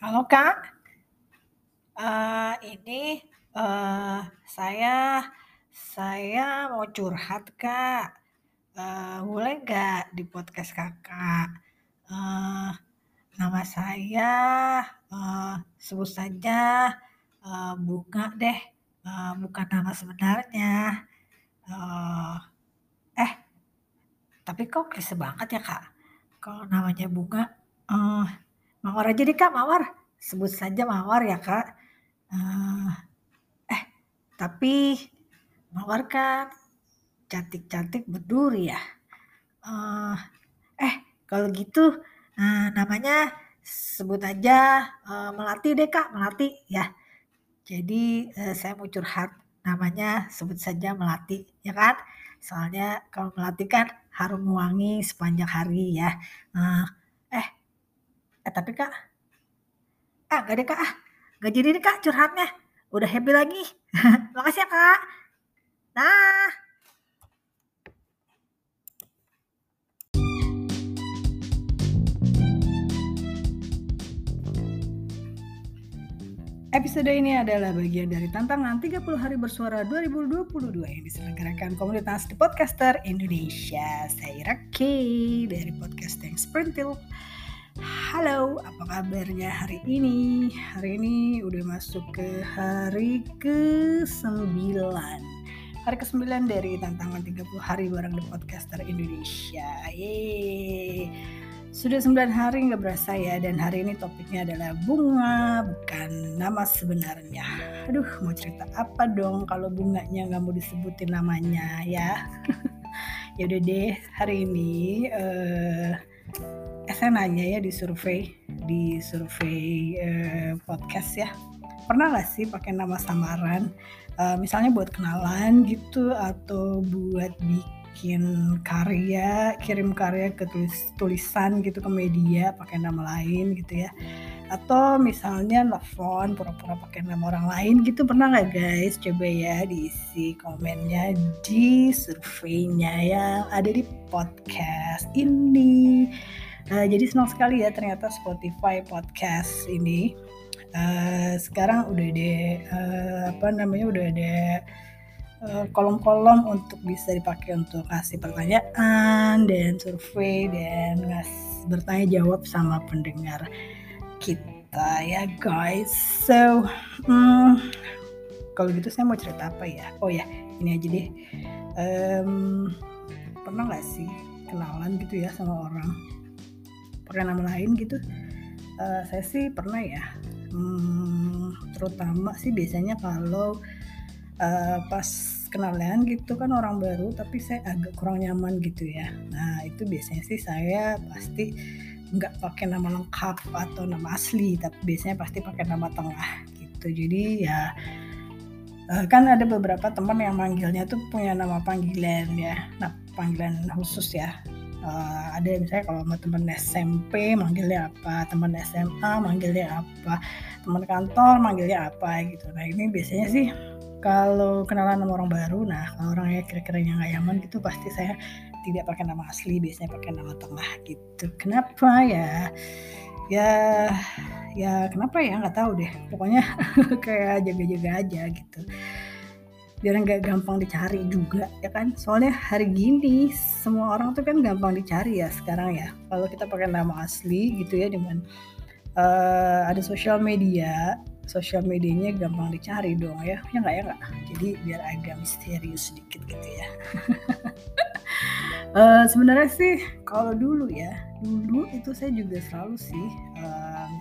Halo Kak, uh, ini uh, saya saya mau curhat Kak, uh, boleh nggak di podcast Kakak? Uh, nama saya uh, sebut saja uh, Bunga deh, uh, bukan nama sebenarnya. Uh, eh, tapi kok klise banget ya Kak, kalau namanya Bunga. Uh, Mawar aja deh Kak, Mawar. Sebut saja Mawar ya Kak. Uh, eh, tapi Mawar kan cantik-cantik berduri ya. Uh, eh, kalau gitu uh, namanya sebut aja uh, Melati deh Kak, Melati ya. Jadi uh, saya mau curhat namanya sebut saja Melati ya kan. Soalnya kalau Melati kan harum wangi sepanjang hari ya. Uh, Eh tapi kak, ah gak deh kak, ah gak jadi deh kak curhatnya. Udah happy lagi. Makasih ya kak. Nah. Episode ini adalah bagian dari tantangan 30 hari bersuara 2022 yang diselenggarakan komunitas The Podcaster Indonesia. Saya Raki dari Podcast yang Sprintil. Halo, apa kabarnya hari ini? Hari ini udah masuk ke hari ke-9 Hari ke-9 dari tantangan 30 hari bareng The Podcaster Indonesia. Yeay. Sudah 9 hari nggak berasa ya Dan hari ini topiknya adalah bunga Bukan nama sebenarnya. Aduh mau cerita apa dong Kalau bunganya nggak mau disebutin namanya ya? Ya udah deh hari ini uh, saya nanya ya di survei di survei eh, podcast ya. Pernah gak sih pakai nama samaran? Uh, misalnya buat kenalan gitu atau buat bikin karya kirim karya ke tulis tulisan gitu ke media pakai nama lain gitu ya. Atau misalnya telepon pura-pura pakai nama orang lain gitu pernah nggak guys? Coba ya diisi komennya di surveinya yang ada di podcast ini Uh, jadi senang sekali ya ternyata Spotify podcast ini uh, sekarang udah ada uh, apa namanya udah ada kolom-kolom uh, untuk bisa dipakai untuk kasih pertanyaan dan survei dan ngas bertanya jawab sama pendengar kita ya guys. So um, kalau gitu saya mau cerita apa ya? Oh ya ini aja deh. Um, pernah nggak sih kenalan gitu ya sama orang pakai nama lain gitu uh, saya sih pernah ya. Hmm, terutama sih biasanya kalau uh, pas kenalan gitu kan orang baru tapi saya agak kurang nyaman gitu ya. Nah itu biasanya sih saya pasti nggak pakai nama lengkap atau nama asli tapi biasanya pasti pakai nama tengah gitu. Jadi ya uh, kan ada beberapa teman yang manggilnya tuh punya nama panggilan ya. Nah panggilan khusus ya uh, ada misalnya kalau sama teman SMP manggilnya apa? Teman SMA manggilnya apa? Teman kantor manggilnya apa gitu. Nah ini biasanya sih kalau kenalan sama orang baru nah kalau orangnya kira-kira yang nggak nyaman gitu pasti saya tidak pakai nama asli biasanya pakai nama tengah gitu. Kenapa ya? Ya ya kenapa ya? Nggak tahu deh. Pokoknya kayak jaga-jaga aja gitu biar nggak gampang dicari juga ya kan? Soalnya hari gini semua orang tuh kan gampang dicari ya sekarang ya. Kalau kita pakai nama asli gitu ya dengan uh, ada sosial media sosial medianya gampang dicari dong ya. Ya nggak ya nggak? Jadi biar agak misterius sedikit gitu ya. Uh, sebenarnya sih kalau dulu ya dulu itu saya juga selalu sih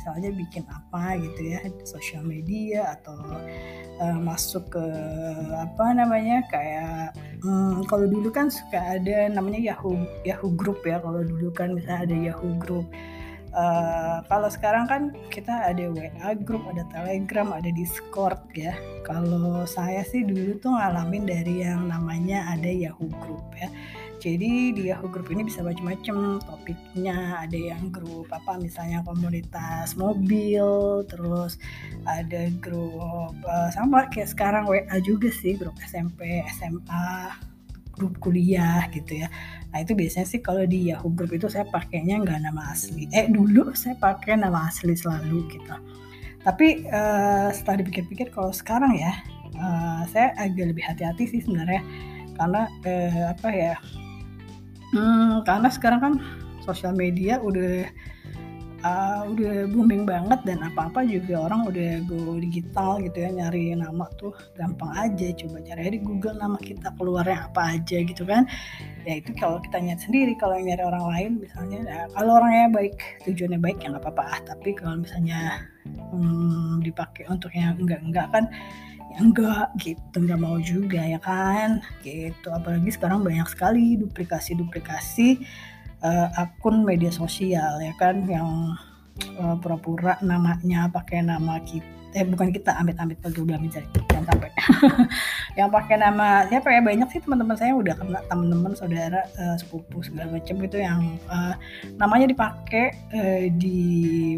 misalnya bikin apa gitu ya sosial media atau uh, masuk ke apa namanya kayak um, kalau dulu kan suka ada namanya Yahoo Yahoo Group ya kalau dulu kan misalnya ada Yahoo Group Uh, kalau sekarang kan kita ada WA group, ada Telegram, ada Discord ya. Kalau saya sih dulu tuh ngalamin dari yang namanya ada Yahoo Group ya. Jadi di Yahoo Group ini bisa macam-macam topiknya. Ada yang grup apa misalnya komunitas mobil, terus ada grup uh, sama kayak sekarang WA juga sih grup SMP, SMA, grup kuliah gitu ya. Nah itu biasanya sih kalau di Yahoo Group itu saya pakainya nggak nama asli. Eh dulu saya pakai nama asli selalu gitu. Tapi uh, setelah dipikir-pikir kalau sekarang ya uh, saya agak lebih hati-hati sih sebenarnya karena uh, apa ya? Hmm, karena sekarang kan sosial media udah uh, udah booming banget dan apa-apa juga orang udah go digital gitu ya nyari nama tuh gampang aja. Coba cari di Google nama kita keluarnya apa aja gitu kan. Ya itu kalau kita nyari sendiri kalau nyari orang lain misalnya ya, kalau orangnya baik tujuannya baik ya nggak apa-apa. Tapi kalau misalnya hmm, dipakai untuk yang enggak-enggak kan ya enggak gitu. Nggak mau juga ya kan? Gitu. Apalagi sekarang banyak sekali duplikasi-duplikasi uh, akun media sosial ya kan? Yang uh, pura-pura namanya pakai nama kita eh bukan kita amit-amit udah mencari jangan sampai. Yang pakai nama siapa ya? Banyak sih teman-teman saya udah kena teman-teman saudara uh, sepupu segala macam gitu yang uh, namanya dipakai uh, di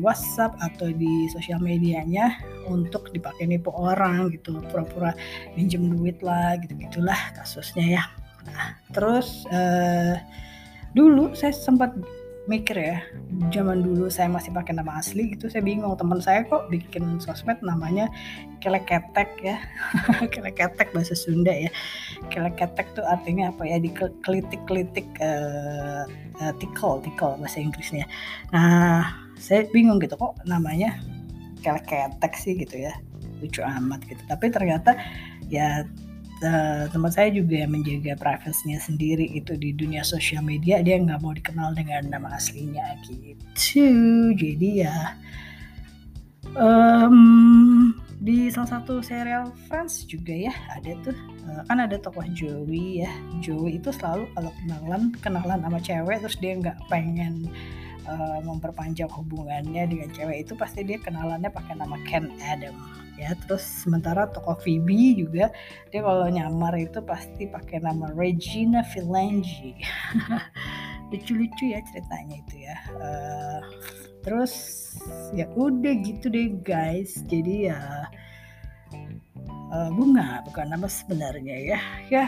WhatsApp atau di sosial medianya untuk dipakai nipu orang gitu pura-pura minjem duit lah gitu gitulah kasusnya ya. Nah terus uh, dulu saya sempat mikir ya. Zaman dulu saya masih pakai nama asli gitu saya bingung. Teman saya kok bikin sosmed namanya keleketek ya. Keleketek bahasa Sunda ya. Keleketek tuh artinya apa ya? Dikelitik-kelitik uh, uh, tikol tikol bahasa Inggrisnya. Nah saya bingung gitu kok namanya keleketek sih gitu ya. Lucu amat gitu. Tapi ternyata ya uh, teman saya juga menjaga privasinya sendiri itu di dunia sosial media dia nggak mau dikenal dengan nama aslinya gitu. Jadi ya um, di salah satu serial Friends juga ya ada tuh. Uh, kan ada tokoh Joey ya. Joey itu selalu kalau kenalan kenalan sama cewek terus dia nggak pengen uh, memperpanjang hubungannya dengan cewek itu pasti dia kenalannya pakai nama Ken Adam ya terus sementara tokoh Phoebe juga dia kalau nyamar itu pasti pakai nama Regina Filangi lucu-lucu ya ceritanya itu ya. Uh, terus ya udah gitu deh guys. Jadi ya uh, bunga bukan nama sebenarnya ya. Ya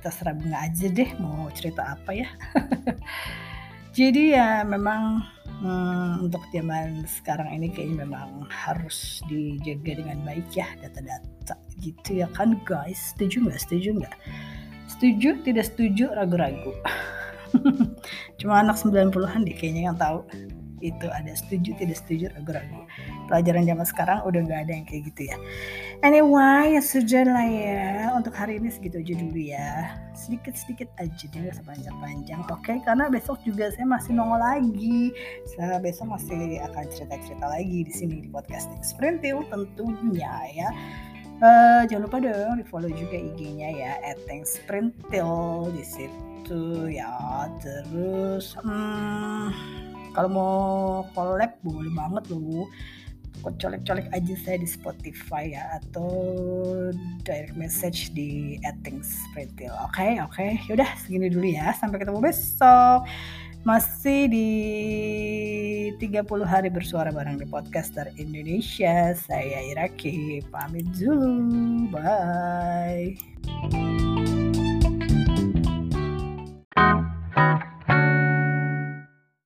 terserah bunga aja deh mau cerita apa ya. Jadi ya memang hmm, untuk zaman sekarang ini kayaknya memang harus dijaga dengan baik ya data-data gitu ya kan guys. Setuju nggak? Setuju nggak? Setuju? Tidak setuju? Ragu-ragu. Cuma anak 90-an deh kayaknya yang tahu. Itu ada setuju tidak setuju ragu-ragu. Pelajaran zaman sekarang udah nggak ada yang kayak gitu ya anyway ya sudah lah ya. Untuk hari ini segitu aja dulu ya. Sedikit-sedikit aja deh nggak sepanjang-panjang oke okay? karena besok juga saya masih nongol lagi. Saya besok masih akan cerita-cerita lagi di sini di podcasting Sprintil tentunya ya. Uh, jangan lupa dong di follow juga IG-nya ya @sprintil di situ ya. Terus hmm, kalau mau collab boleh banget loh colek-colek aja saya di Spotify ya atau direct message di Ettings Pretil. Oke, okay, oke. Okay. Yaudah segini dulu ya. Sampai ketemu besok. Masih di 30 hari bersuara bareng di podcast dari Indonesia. Saya Iraki. Pamit dulu. Bye.